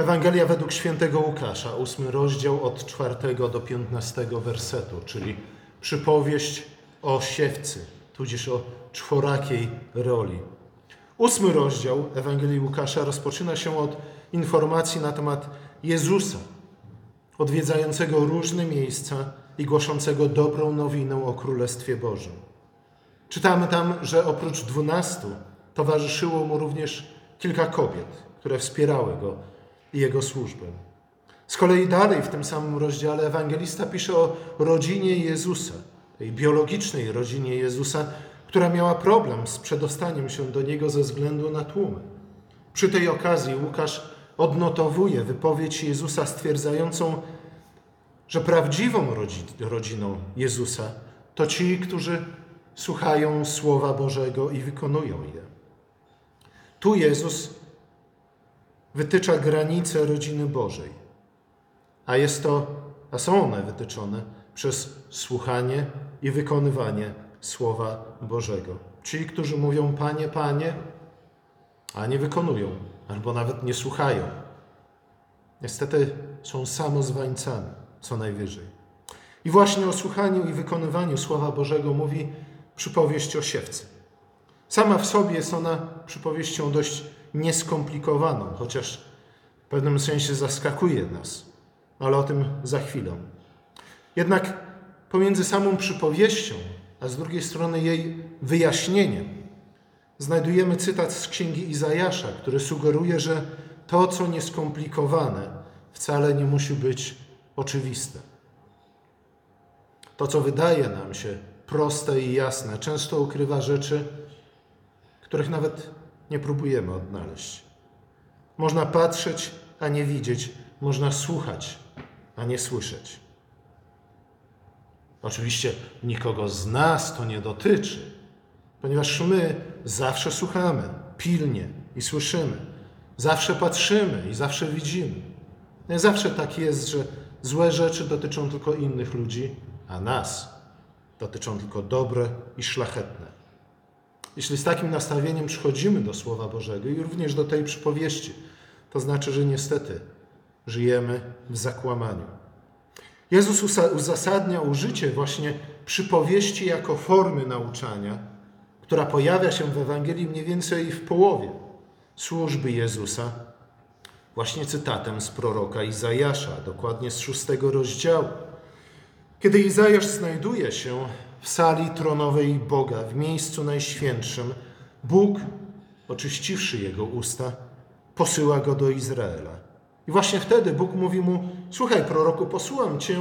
Ewangelia według świętego Łukasza, ósmy rozdział od czwartego do piętnastego wersetu, czyli przypowieść o siewcy, tudzież o czworakiej roli. Ósmy rozdział Ewangelii Łukasza rozpoczyna się od informacji na temat Jezusa, odwiedzającego różne miejsca i głoszącego dobrą nowinę o Królestwie Bożym. Czytamy tam, że oprócz dwunastu towarzyszyło mu również kilka kobiet, które wspierały go i jego służbę. Z kolei dalej w tym samym rozdziale ewangelista pisze o rodzinie Jezusa, tej biologicznej rodzinie Jezusa, która miała problem z przedostaniem się do niego ze względu na tłumy. Przy tej okazji Łukasz odnotowuje wypowiedź Jezusa stwierdzającą, że prawdziwą rodziną Jezusa to ci, którzy słuchają Słowa Bożego i wykonują je. Tu Jezus wytycza granice rodziny Bożej, a jest to, a są one wytyczone przez słuchanie i wykonywanie Słowa Bożego. Ci, którzy mówią Panie, Panie, a nie wykonują, albo nawet nie słuchają, niestety są samozwańcami, co najwyżej. I właśnie o słuchaniu i wykonywaniu Słowa Bożego mówi przypowieść o siewcy. Sama w sobie jest ona przypowieścią dość nieskomplikowaną, chociaż w pewnym sensie zaskakuje nas, ale o tym za chwilę. Jednak pomiędzy samą przypowieścią, a z drugiej strony jej wyjaśnieniem, znajdujemy cytat z księgi Izajasza, który sugeruje, że to, co nieskomplikowane, wcale nie musi być oczywiste. To, co wydaje nam się proste i jasne, często ukrywa rzeczy, których nawet nie próbujemy odnaleźć. Można patrzeć, a nie widzieć, można słuchać, a nie słyszeć. Oczywiście nikogo z nas to nie dotyczy, ponieważ my zawsze słuchamy pilnie i słyszymy, zawsze patrzymy i zawsze widzimy. Nie zawsze tak jest, że złe rzeczy dotyczą tylko innych ludzi, a nas dotyczą tylko dobre i szlachetne. Jeśli z takim nastawieniem przychodzimy do Słowa Bożego i również do tej przypowieści, to znaczy, że niestety żyjemy w zakłamaniu. Jezus uzasadnia użycie właśnie przypowieści jako formy nauczania, która pojawia się w Ewangelii mniej więcej w połowie służby Jezusa, właśnie cytatem z proroka Izajasza, dokładnie z szóstego rozdziału. Kiedy Izajasz znajduje się w sali tronowej Boga, w miejscu najświętszym, Bóg, oczyściwszy jego usta, posyła go do Izraela. I właśnie wtedy Bóg mówi mu: Słuchaj, proroku, posłam cię,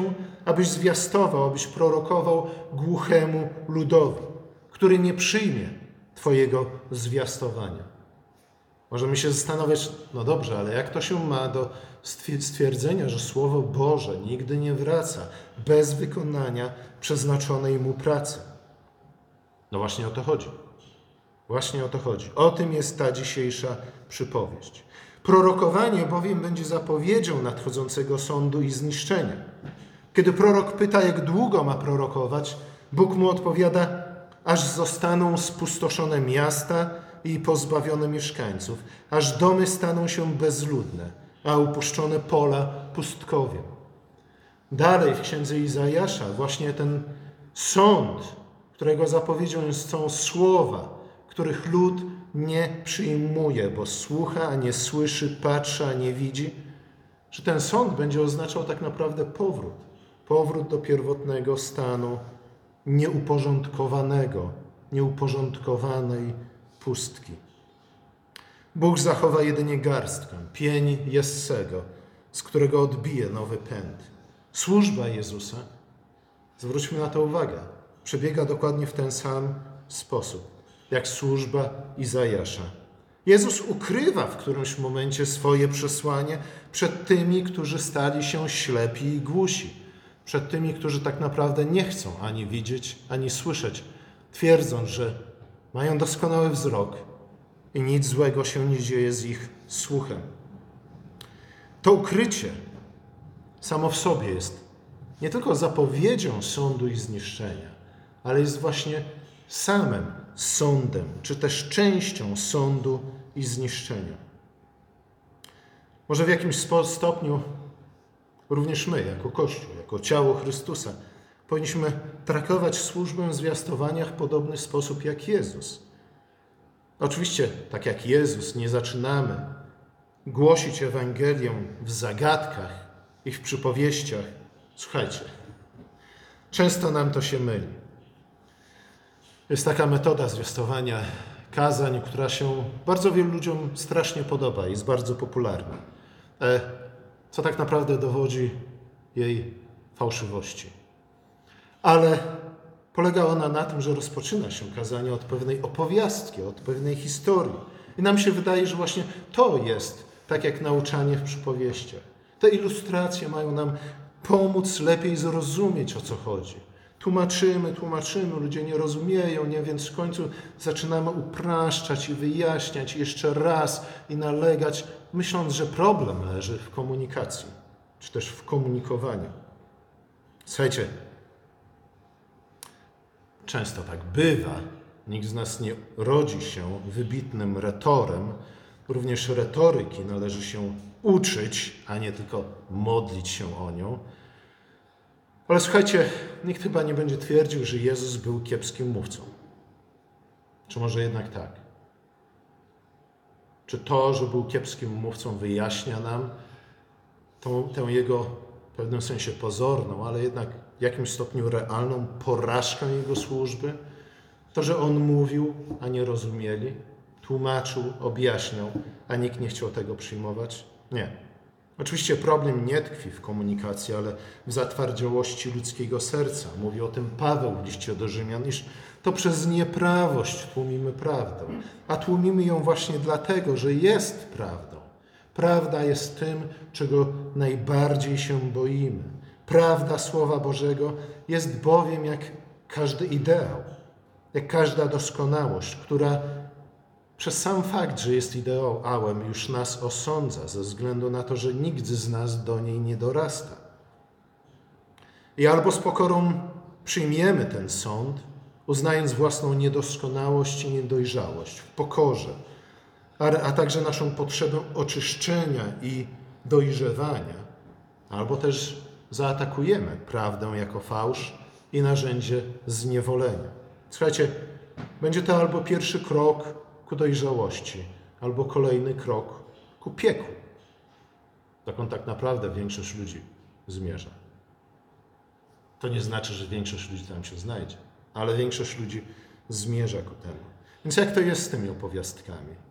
abyś zwiastował, abyś prorokował głuchemu ludowi, który nie przyjmie Twojego zwiastowania. Możemy się zastanawiać, no dobrze, ale jak to się ma do stwierdzenia, że Słowo Boże nigdy nie wraca bez wykonania przeznaczonej mu pracy? No właśnie o to chodzi. Właśnie o to chodzi. O tym jest ta dzisiejsza przypowieść. Prorokowanie bowiem będzie zapowiedzią nadchodzącego sądu i zniszczenia. Kiedy prorok pyta, jak długo ma prorokować, Bóg mu odpowiada, aż zostaną spustoszone miasta i pozbawione mieszkańców, aż domy staną się bezludne, a upuszczone pola pustkowiem. Dalej w księdze Izajasza właśnie ten sąd, którego zapowiedzią są słowa, których lud nie przyjmuje, bo słucha, a nie słyszy, patrzy, a nie widzi, że ten sąd będzie oznaczał tak naprawdę powrót. Powrót do pierwotnego stanu nieuporządkowanego, nieuporządkowanej pustki. Bóg zachowa jedynie garstkę, pień Jessego, z którego odbije nowy pęd. Służba Jezusa, zwróćmy na to uwagę, przebiega dokładnie w ten sam sposób, jak służba Izajasza. Jezus ukrywa w którymś momencie swoje przesłanie przed tymi, którzy stali się ślepi i głusi, przed tymi, którzy tak naprawdę nie chcą ani widzieć, ani słyszeć, twierdząc, że mają doskonały wzrok i nic złego się nie dzieje z ich słuchem. To ukrycie samo w sobie jest nie tylko zapowiedzią sądu i zniszczenia, ale jest właśnie samym sądem, czy też częścią sądu i zniszczenia. Może w jakimś stopniu również my, jako Kościół, jako ciało Chrystusa, powinniśmy traktować służbę zwiastowania w podobny sposób jak Jezus. Oczywiście, tak jak Jezus, nie zaczynamy głosić Ewangelię w zagadkach i w przypowieściach. Słuchajcie, często nam to się myli. Jest taka metoda zwiastowania kazań, która się bardzo wielu ludziom strasznie podoba i jest bardzo popularna. E, co tak naprawdę dowodzi jej fałszywości. Ale polega ona na tym, że rozpoczyna się kazanie od pewnej opowiastki, od pewnej historii. I nam się wydaje, że właśnie to jest tak jak nauczanie w przypowieściach. Te ilustracje mają nam pomóc lepiej zrozumieć, o co chodzi. Tłumaczymy, tłumaczymy, ludzie nie rozumieją, nie? więc w końcu zaczynamy upraszczać i wyjaśniać jeszcze raz i nalegać, myśląc, że problem leży w komunikacji, czy też w komunikowaniu. Słuchajcie, często tak bywa. Nikt z nas nie rodzi się wybitnym retorem. Również retoryki należy się uczyć, a nie tylko modlić się o nią. Ale słuchajcie, nikt chyba nie będzie twierdził, że Jezus był kiepskim mówcą. Czy może jednak tak? Czy to, że był kiepskim mówcą, wyjaśnia nam tą, tę jego w pewnym sensie pozorną, ale jednak w jakimś stopniu realną porażkę jego służby? To, że on mówił, a nie rozumieli, tłumaczył, objaśniał, a nikt nie chciał tego przyjmować? Nie. Oczywiście problem nie tkwi w komunikacji, ale w zatwardziałości ludzkiego serca. Mówi o tym Paweł w liście do Rzymian, iż to przez nieprawość tłumimy prawdę. A tłumimy ją właśnie dlatego, że jest prawdą. Prawda jest tym, czego najbardziej się boimy. Prawda Słowa Bożego jest bowiem jak każdy ideał, jak każda doskonałość, która przez sam fakt, że jest ideałem, już nas osądza, ze względu na to, że nikt z nas do niej nie dorasta. I albo z pokorą przyjmiemy ten sąd, uznając własną niedoskonałość i niedojrzałość w pokorze, a, a także naszą potrzebę oczyszczenia i dojrzewania, albo też zaatakujemy prawdę jako fałsz i narzędzie zniewolenia. Słuchajcie, będzie to albo pierwszy krok ku dojrzałości, albo kolejny krok ku piekłu. Taką tak naprawdę większość ludzi zmierza. To nie znaczy, że większość ludzi tam się znajdzie, ale większość ludzi zmierza ku temu. Więc jak to jest z tymi opowiastkami?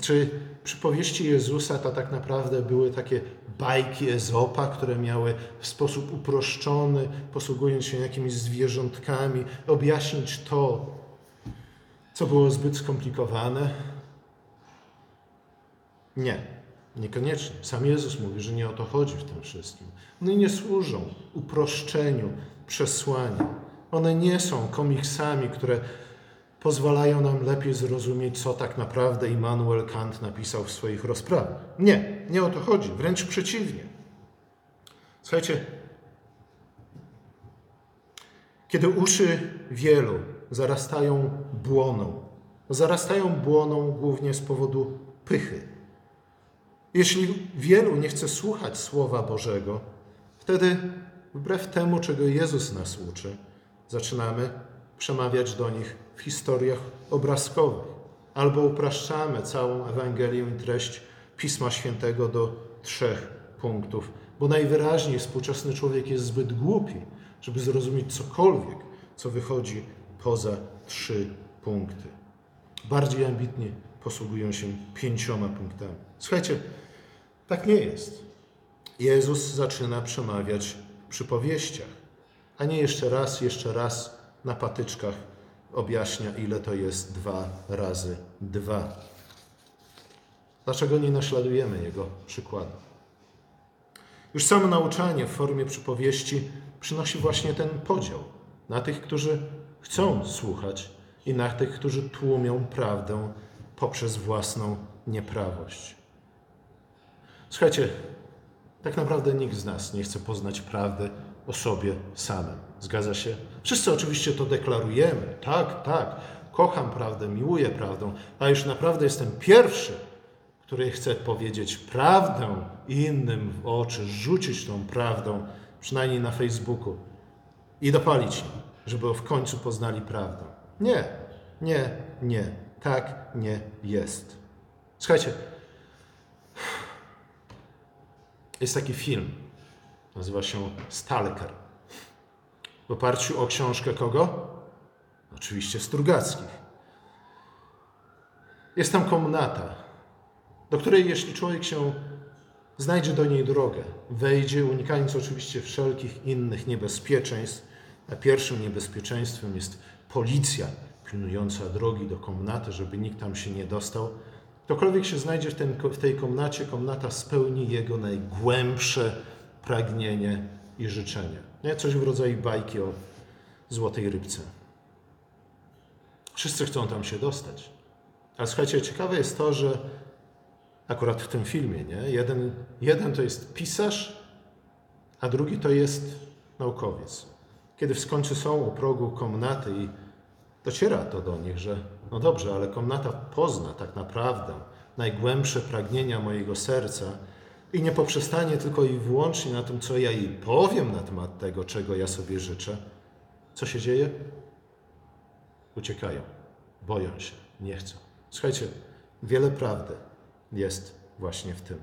Czy przypowieści Jezusa to tak naprawdę były takie bajki Ezopa, które miały w sposób uproszczony, posługując się jakimiś zwierzątkami, objaśnić to, co było zbyt skomplikowane? Nie, niekoniecznie. Sam Jezus mówi, że nie o to chodzi w tym wszystkim. One nie służą uproszczeniu przesłania. One nie są komiksami, które pozwalają nam lepiej zrozumieć, co tak naprawdę Immanuel Kant napisał w swoich rozprawach. Nie, nie o to chodzi, wręcz przeciwnie. Słuchajcie, kiedy uszy wielu zarastają błoną. Zarastają błoną głównie z powodu pychy. Jeśli wielu nie chce słuchać Słowa Bożego, wtedy wbrew temu, czego Jezus nas uczy, zaczynamy przemawiać do nich w historiach obrazkowych. Albo upraszczamy całą Ewangelię i treść Pisma Świętego do trzech punktów, bo najwyraźniej współczesny człowiek jest zbyt głupi, żeby zrozumieć cokolwiek, co wychodzi poza trzy punkty. Bardziej ambitnie posługują się pięcioma punktami. Słuchajcie, tak nie jest. Jezus zaczyna przemawiać w przypowieściach, a nie jeszcze raz, jeszcze raz na patyczkach objaśnia, ile to jest dwa razy dwa. Dlaczego nie naśladujemy Jego przykładu? Już samo nauczanie w formie przypowieści przynosi właśnie ten podział na tych, którzy chcą słuchać i na tych, którzy tłumią prawdę poprzez własną nieprawość. Słuchajcie, tak naprawdę nikt z nas nie chce poznać prawdy o sobie samym. Zgadza się? Wszyscy oczywiście to deklarujemy. Tak, tak, kocham prawdę, miłuję prawdę, a już naprawdę jestem pierwszy, który chce powiedzieć prawdę innym w oczy, rzucić tą prawdą, przynajmniej na Facebooku, i dopalić im, żeby w końcu poznali prawdę. Nie, nie, nie. Tak nie jest. Słuchajcie, jest taki film, nazywa się Stalker. W oparciu o książkę kogo? Oczywiście Strugackich. Jest tam komnata, do której jeśli człowiek się znajdzie do niej drogę, wejdzie, unikając oczywiście wszelkich innych niebezpieczeństw. A pierwszym niebezpieczeństwem jest policja pilnująca drogi do komnaty, żeby nikt tam się nie dostał. Ktokolwiek się znajdzie w, ten, w tej komnacie, komnata spełni jego najgłębsze pragnienie i życzenie. Nie? Coś w rodzaju bajki o złotej rybce. Wszyscy chcą tam się dostać. Ale słuchajcie, ciekawe jest to, że akurat w tym filmie, nie? Jeden, jeden to jest pisarz, a drugi to jest naukowiec. Kiedy w końcu są u progu komnaty i dociera to do nich, że no dobrze, ale komnata pozna tak naprawdę najgłębsze pragnienia mojego serca i nie poprzestanie tylko i wyłącznie na tym, co ja jej powiem na temat tego, czego ja sobie życzę. Co się dzieje? Uciekają, boją się, nie chcą. Słuchajcie, wiele prawdy jest właśnie w tym.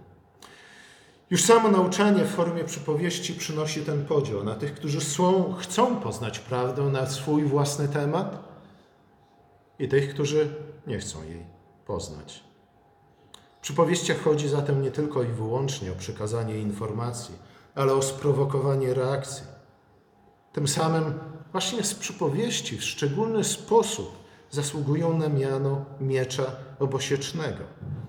Już samo nauczanie w formie przypowieści przynosi ten podział na tych, którzy są, chcą poznać prawdę na swój własny temat i tych, którzy nie chcą jej poznać. Przypowieściach chodzi zatem nie tylko i wyłącznie o przekazanie informacji, ale o sprowokowanie reakcji. Tym samym właśnie z przypowieści w szczególny sposób zasługują na miano miecza obosiecznego.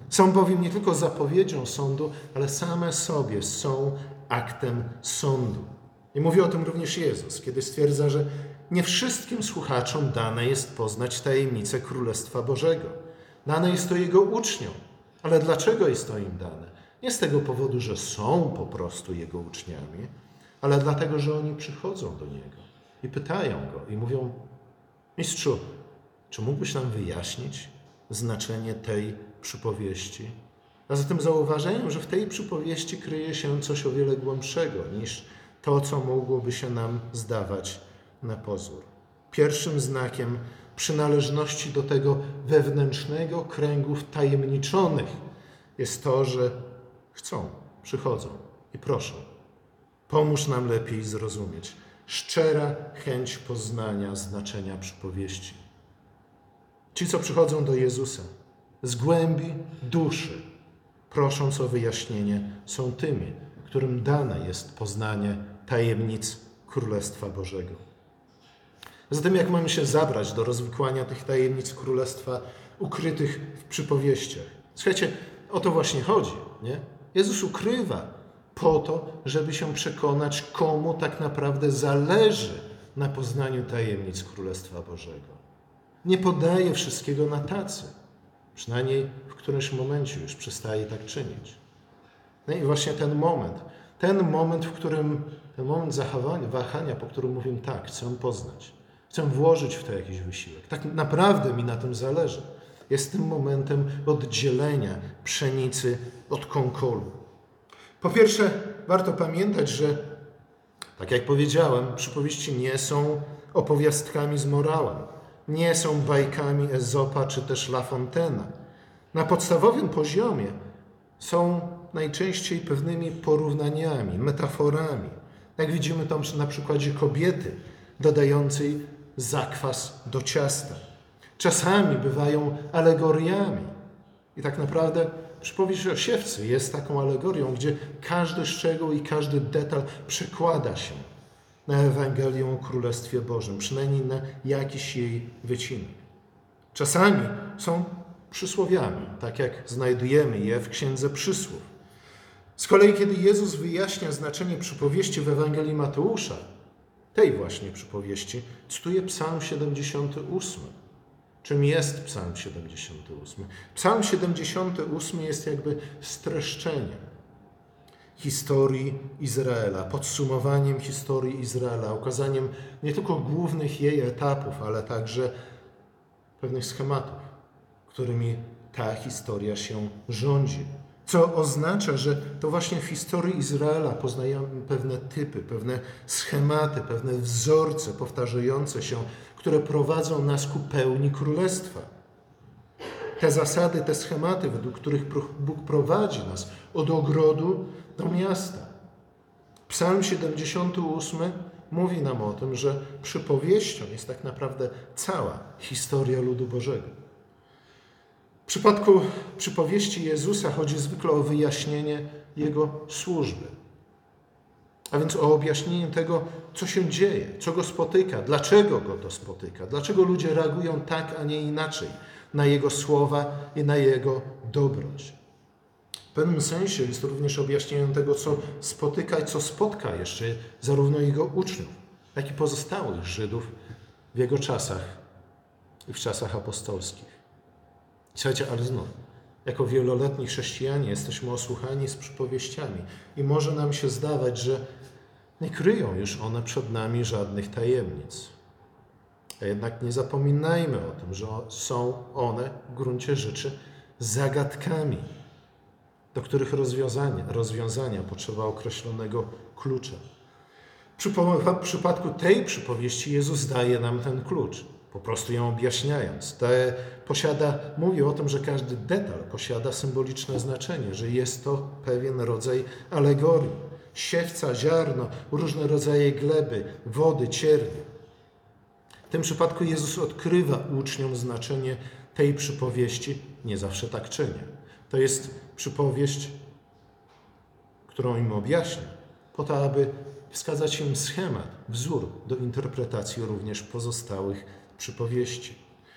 Są bowiem nie tylko zapowiedzią sądu, ale same sobie są aktem sądu. I mówi o tym również Jezus, kiedy stwierdza, że nie wszystkim słuchaczom dane jest poznać tajemnicę Królestwa Bożego. Dane jest to Jego uczniom. Ale dlaczego jest to im dane? Nie z tego powodu, że są po prostu Jego uczniami, ale dlatego, że oni przychodzą do Niego i pytają Go i mówią: Mistrzu, czy mógłbyś nam wyjaśnić znaczenie tej przypowieści? A zatem zauważają, że w tej przypowieści kryje się coś o wiele głębszego niż to, co mogłoby się nam zdawać na pozór. Pierwszym znakiem przynależności do tego wewnętrznego kręgu wtajemniczonych jest to, że chcą, przychodzą i proszą. Pomóż nam lepiej zrozumieć. Szczera chęć poznania znaczenia przypowieści. Ci, co przychodzą do Jezusa z głębi duszy, prosząc o wyjaśnienie, są tymi, którym dane jest poznanie tajemnic Królestwa Bożego. Zatem, jak mamy się zabrać do rozwikłania tych tajemnic Królestwa ukrytych w przypowieściach? Słuchajcie, o to właśnie chodzi. Nie? Jezus ukrywa po to, żeby się przekonać, komu tak naprawdę zależy na poznaniu tajemnic Królestwa Bożego nie podaje wszystkiego na tacy. Przynajmniej w którymś momencie już przestaje tak czynić. No i właśnie ten moment, ten moment, w którym, ten moment zachowania, wahania, po którym mówię tak, chcę poznać, chcę włożyć w to jakiś wysiłek. Tak naprawdę mi na tym zależy. Jest tym momentem oddzielenia pszenicy od konkolu. Po pierwsze, warto pamiętać, że, tak jak powiedziałem, przypowieści nie są opowiastkami z morałem nie są bajkami Ezopa czy też La Fontaine'a. Na podstawowym poziomie są najczęściej pewnymi porównaniami, metaforami. Jak widzimy tam na przykładzie kobiety dodającej zakwas do ciasta. Czasami bywają alegoriami. I tak naprawdę przypowieść o siewcy jest taką alegorią, gdzie każdy szczegół i każdy detal przekłada się na Ewangelię o Królestwie Bożym, przynajmniej na jakiś jej wycinek. Czasami są przysłowiami, tak jak znajdujemy je w Księdze Przysłów. Z kolei, kiedy Jezus wyjaśnia znaczenie przypowieści w Ewangelii Mateusza, tej właśnie przypowieści, cytuje Psalm 78. Czym jest Psalm 78? Psalm 78 jest jakby streszczeniem historii Izraela, podsumowaniem historii Izraela, ukazaniem nie tylko głównych jej etapów, ale także pewnych schematów, którymi ta historia się rządzi. Co oznacza, że to właśnie w historii Izraela poznajemy pewne typy, pewne schematy, pewne wzorce powtarzające się, które prowadzą nas ku pełni królestwa. Te zasady, te schematy, według których Bóg prowadzi nas od ogrodu do miasta. Psalm 78 mówi nam o tym, że przypowieścią jest tak naprawdę cała historia ludu Bożego. W przypadku przypowieści Jezusa chodzi zwykle o wyjaśnienie Jego służby. A więc o objaśnienie tego, co się dzieje, co go spotyka, dlaczego go to spotyka, dlaczego ludzie reagują tak, a nie inaczej na Jego słowa i na Jego dobroć. W pewnym sensie jest to również objaśnieniem tego, co spotyka i co spotka jeszcze zarówno Jego uczniów, jak i pozostałych Żydów w Jego czasach i w czasach apostolskich. Słuchajcie, ale znów, jako wieloletni chrześcijanie jesteśmy osłuchani z przypowieściami i może nam się zdawać, że nie kryją już one przed nami żadnych tajemnic. A jednak nie zapominajmy o tym, że są one w gruncie rzeczy zagadkami, do których rozwiązania, rozwiązania potrzeba określonego klucza. W przypadku tej przypowieści Jezus daje nam ten klucz po prostu ją objaśniając. Te posiada, mówi o tym, że każdy detal posiada symboliczne znaczenie, że jest to pewien rodzaj alegorii. Siewca, ziarno, różne rodzaje gleby, wody, ciernie. W tym przypadku Jezus odkrywa uczniom znaczenie tej przypowieści, nie zawsze tak czyni. To jest przypowieść, którą im objaśnia, po to, aby wskazać im schemat, wzór do interpretacji również pozostałych przypowieści.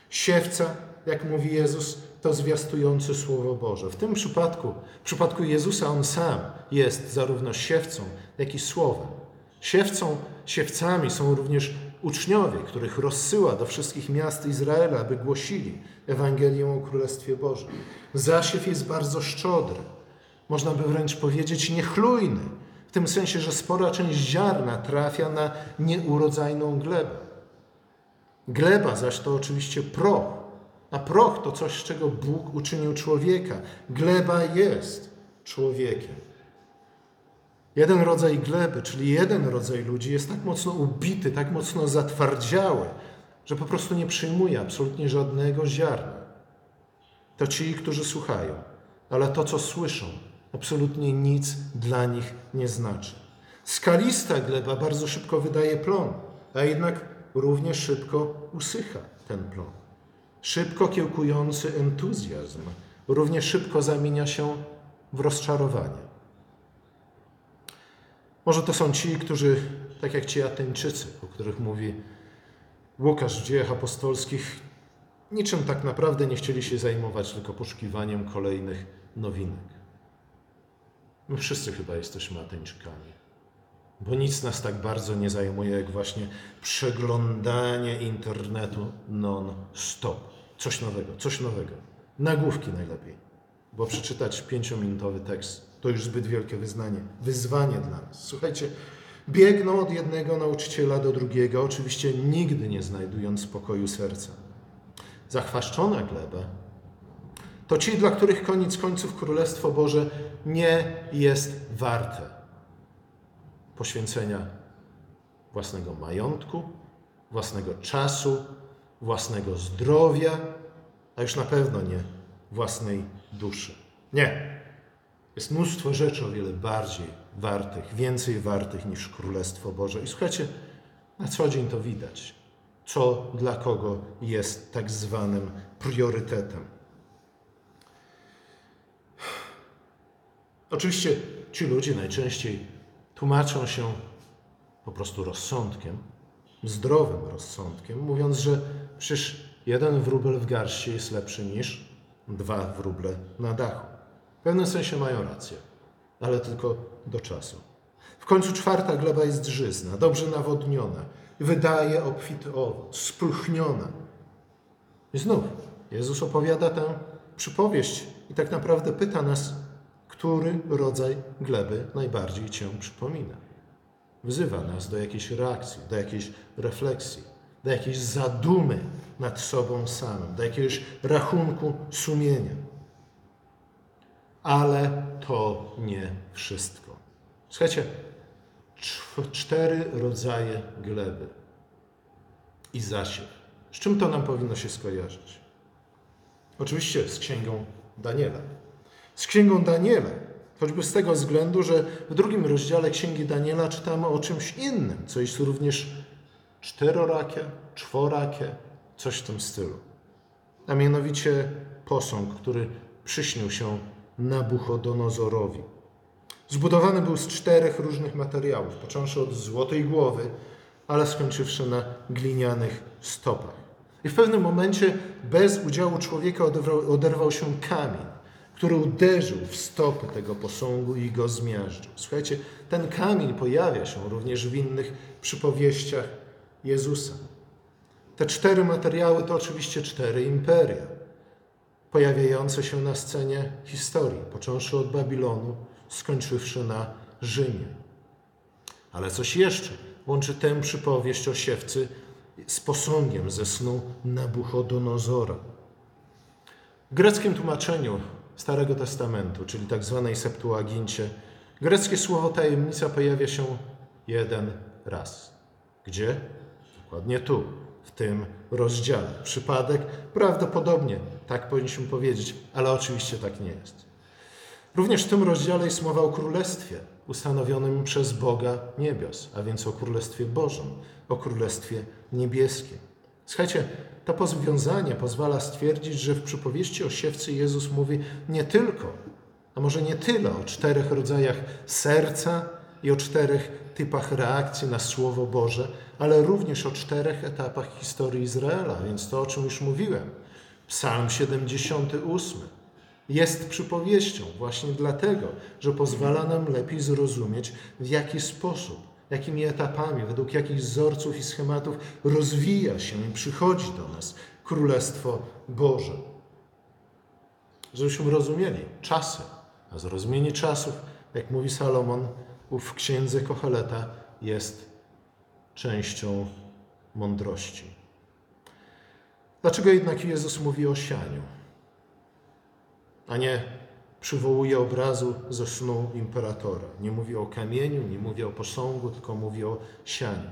Siewca, jak mówi Jezus, to zwiastujący Słowo Boże. W tym przypadku, w przypadku Jezusa, On sam jest zarówno siewcą, jak i Słowem. Siewcą, siewcami są również uczniowie, których rozsyła do wszystkich miast Izraela, aby głosili Ewangelię o Królestwie Bożym. Zasiew jest bardzo szczodry, można by wręcz powiedzieć niechlujny, w tym sensie, że spora część ziarna trafia na nieurodzajną glebę. Gleba zaś to oczywiście proch, a proch to coś, z czego Bóg uczynił człowieka. Gleba jest człowiekiem. Jeden rodzaj gleby, czyli jeden rodzaj ludzi jest tak mocno ubity, tak mocno zatwardziały, że po prostu nie przyjmuje absolutnie żadnego ziarna. To ci, którzy słuchają, ale to, co słyszą, absolutnie nic dla nich nie znaczy. Skalista gleba bardzo szybko wydaje plon, a jednak równie szybko usycha ten plon. Szybko kiełkujący entuzjazm równie szybko zamienia się w rozczarowanie. Może to są ci, którzy, tak jak ci Ateńczycy, o których mówi Łukasz w dziejach apostolskich, niczym tak naprawdę nie chcieli się zajmować tylko poszukiwaniem kolejnych nowinek. My wszyscy chyba jesteśmy Ateńczykami. Bo nic nas tak bardzo nie zajmuje, jak właśnie przeglądanie internetu non-stop. Coś nowego, coś nowego. Nagłówki najlepiej. Bo przeczytać pięciominutowy tekst to już zbyt wielkie wyznanie, wyzwanie dla nas. Słuchajcie, biegną od jednego nauczyciela do drugiego, oczywiście nigdy nie znajdując spokoju serca. Zachwaszczona gleba to ci, dla których koniec końców Królestwo Boże nie jest warte poświęcenia własnego majątku, własnego czasu, własnego zdrowia, a już na pewno nie własnej duszy. Nie. Jest mnóstwo rzeczy o wiele bardziej wartych, więcej wartych niż Królestwo Boże. I słuchajcie, na co dzień to widać, co dla kogo jest tak zwanym priorytetem. Oczywiście ci ludzie najczęściej tłumaczą się po prostu rozsądkiem, zdrowym rozsądkiem, mówiąc, że przecież jeden wróbel w garści jest lepszy niż dwa wróble na dachu. W pewnym sensie mają rację, ale tylko do czasu. W końcu czwarta gleba jest żyzna, dobrze nawodniona, wydaje obfity owoc, spulchniona. I znów Jezus opowiada tę przypowieść i tak naprawdę pyta nas, który rodzaj gleby najbardziej Cię przypomina. Wzywa nas do jakiejś reakcji, do jakiejś refleksji, do jakiejś zadumy nad sobą samym, do jakiegoś rachunku sumienia. Ale to nie wszystko. Słuchajcie, cztery rodzaje gleby i zasiew. Z czym to nam powinno się skojarzyć? Oczywiście z księgą Daniela. Z księgą Daniela, choćby z tego względu, że w drugim rozdziale księgi Daniela czytamy o czymś innym, co jest również czterorakie, czworakie, coś w tym stylu. A mianowicie posąg, który przyśnił się Nabuchodonozorowi. Zbudowany był z czterech różnych materiałów, począwszy od złotej głowy, ale skończywszy na glinianych stopach. I w pewnym momencie bez udziału człowieka oderwał, oderwał się kamień, który uderzył w stopy tego posągu i go zmiażdżył. Słuchajcie, ten kamień pojawia się również w innych przypowieściach Jezusa. Te cztery materiały to oczywiście cztery imperia, pojawiające się na scenie historii, począwszy od Babilonu, skończywszy na Rzymie. Ale coś jeszcze łączy tę przypowieść o siewcy z posągiem ze snu Nabuchodonozora. W greckim tłumaczeniu Starego Testamentu, czyli tak zwanej Septuagincie, greckie słowo tajemnica pojawia się jeden raz. Gdzie? Dokładnie tu, w tym rozdziale. Przypadek? Prawdopodobnie, tak powinniśmy powiedzieć, ale oczywiście tak nie jest. Również w tym rozdziale jest mowa o królestwie ustanowionym przez Boga niebios, a więc o królestwie Bożym, o królestwie niebieskim. Słuchajcie, to pozwiązanie pozwala stwierdzić, że w przypowieści o siewcy Jezus mówi nie tylko, a może nie tyle o czterech rodzajach serca i o czterech typach reakcji na Słowo Boże, ale również o czterech etapach historii Izraela, więc to, o czym już mówiłem. Psalm 78 jest przypowieścią właśnie dlatego, że pozwala nam lepiej zrozumieć, w jaki sposób, jakimi etapami, według jakich wzorców i schematów rozwija się i przychodzi do nas Królestwo Boże. Żebyśmy rozumieli czasy, a zrozumienie czasów, jak mówi Salomon w księdze Kocheleta, jest częścią mądrości. Dlaczego jednak Jezus mówi o sianiu? a nie przywołuje obrazu ze snu imperatora. Nie mówi o kamieniu, nie mówi o posągu, tylko mówi o sianiu.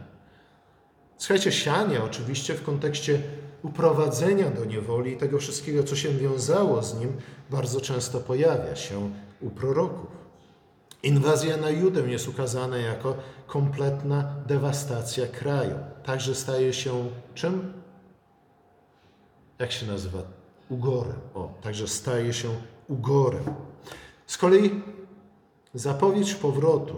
Słuchajcie, sianie oczywiście w kontekście uprowadzenia do niewoli i tego wszystkiego, co się wiązało z nim, bardzo często pojawia się u proroków. Inwazja na Judę jest ukazana jako kompletna dewastacja kraju. Także staje się czym? Jak się nazywa ugorem. O, także staje się ugorem. Z kolei zapowiedź powrotu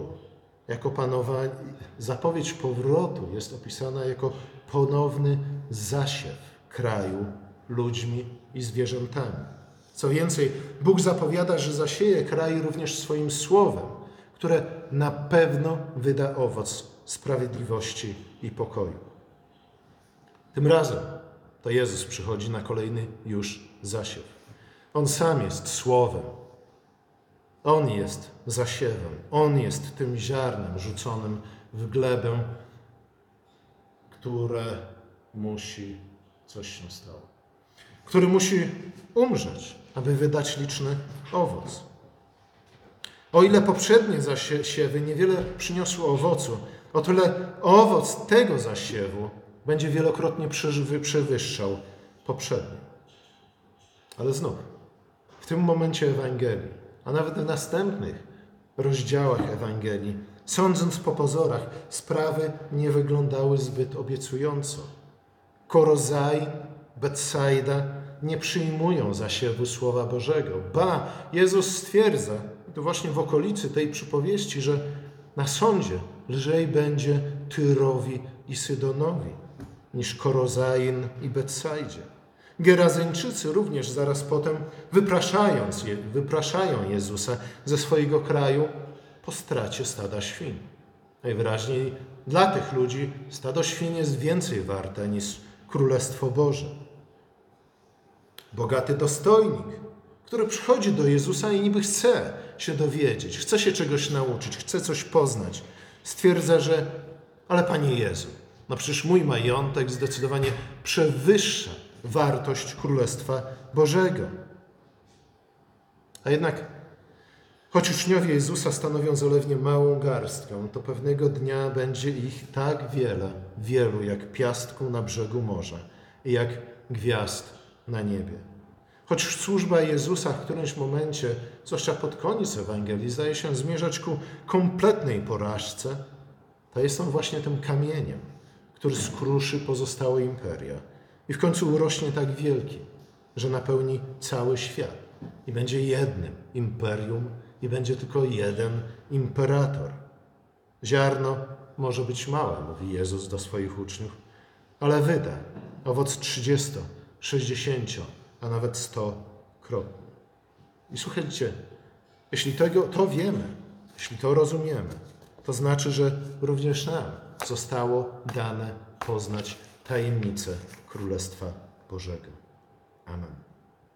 jako panowanie, zapowiedź powrotu jest opisana jako ponowny zasiew kraju ludźmi i zwierzętami. Co więcej, Bóg zapowiada, że zasieje kraj również swoim słowem, które na pewno wyda owoc sprawiedliwości i pokoju. Tym razem to Jezus przychodzi na kolejny już zasiew. On sam jest słowem. On jest zasiewem. On jest tym ziarnem rzuconym w glebę, które musi, coś się stało, który musi umrzeć, aby wydać liczny owoc. O ile poprzednie zasiewy niewiele przyniosły owocu, o tyle owoc tego zasiewu będzie wielokrotnie przewyższał poprzedni. Ale znów, tym momencie Ewangelii, a nawet w następnych rozdziałach Ewangelii, sądząc po pozorach, sprawy nie wyglądały zbyt obiecująco. Korozai, Betsaida nie przyjmują zasiewu Słowa Bożego. Ba, Jezus stwierdza, to właśnie w okolicy tej przypowieści, że na sądzie lżej będzie Tyrowi i Sydonowi niż Korozain i Betsaidzie. Gerazeńczycy również zaraz potem, wypraszając, wypraszają Jezusa ze swojego kraju po stracie stada świń. Najwyraźniej dla tych ludzi stado świń jest więcej warte niż Królestwo Boże. Bogaty dostojnik, który przychodzi do Jezusa i niby chce się dowiedzieć, chce się czegoś nauczyć, chce coś poznać, stwierdza, że ale Panie Jezu, No przecież mój majątek zdecydowanie przewyższa wartość Królestwa Bożego. A jednak, choć uczniowie Jezusa stanowią zalewnie małą garstkę, to pewnego dnia będzie ich tak wiele, wielu jak piastku na brzegu morza i jak gwiazd na niebie. Choć służba Jezusa w którymś momencie, zwłaszcza pod koniec Ewangelii, zdaje się zmierzać ku kompletnej porażce, to jest on właśnie tym kamieniem, który skruszy pozostałe imperia i w końcu urośnie tak wielki, że napełni cały świat i będzie jednym imperium i będzie tylko jeden imperator. Ziarno może być małe, mówi Jezus do swoich uczniów, ale wyda owoc 30, 60, a nawet 100 krotny. I słuchajcie, jeśli tego, to wiemy, jeśli to rozumiemy, to znaczy, że również nam zostało dane poznać tajemnicę Królestwa Bożego. Amen.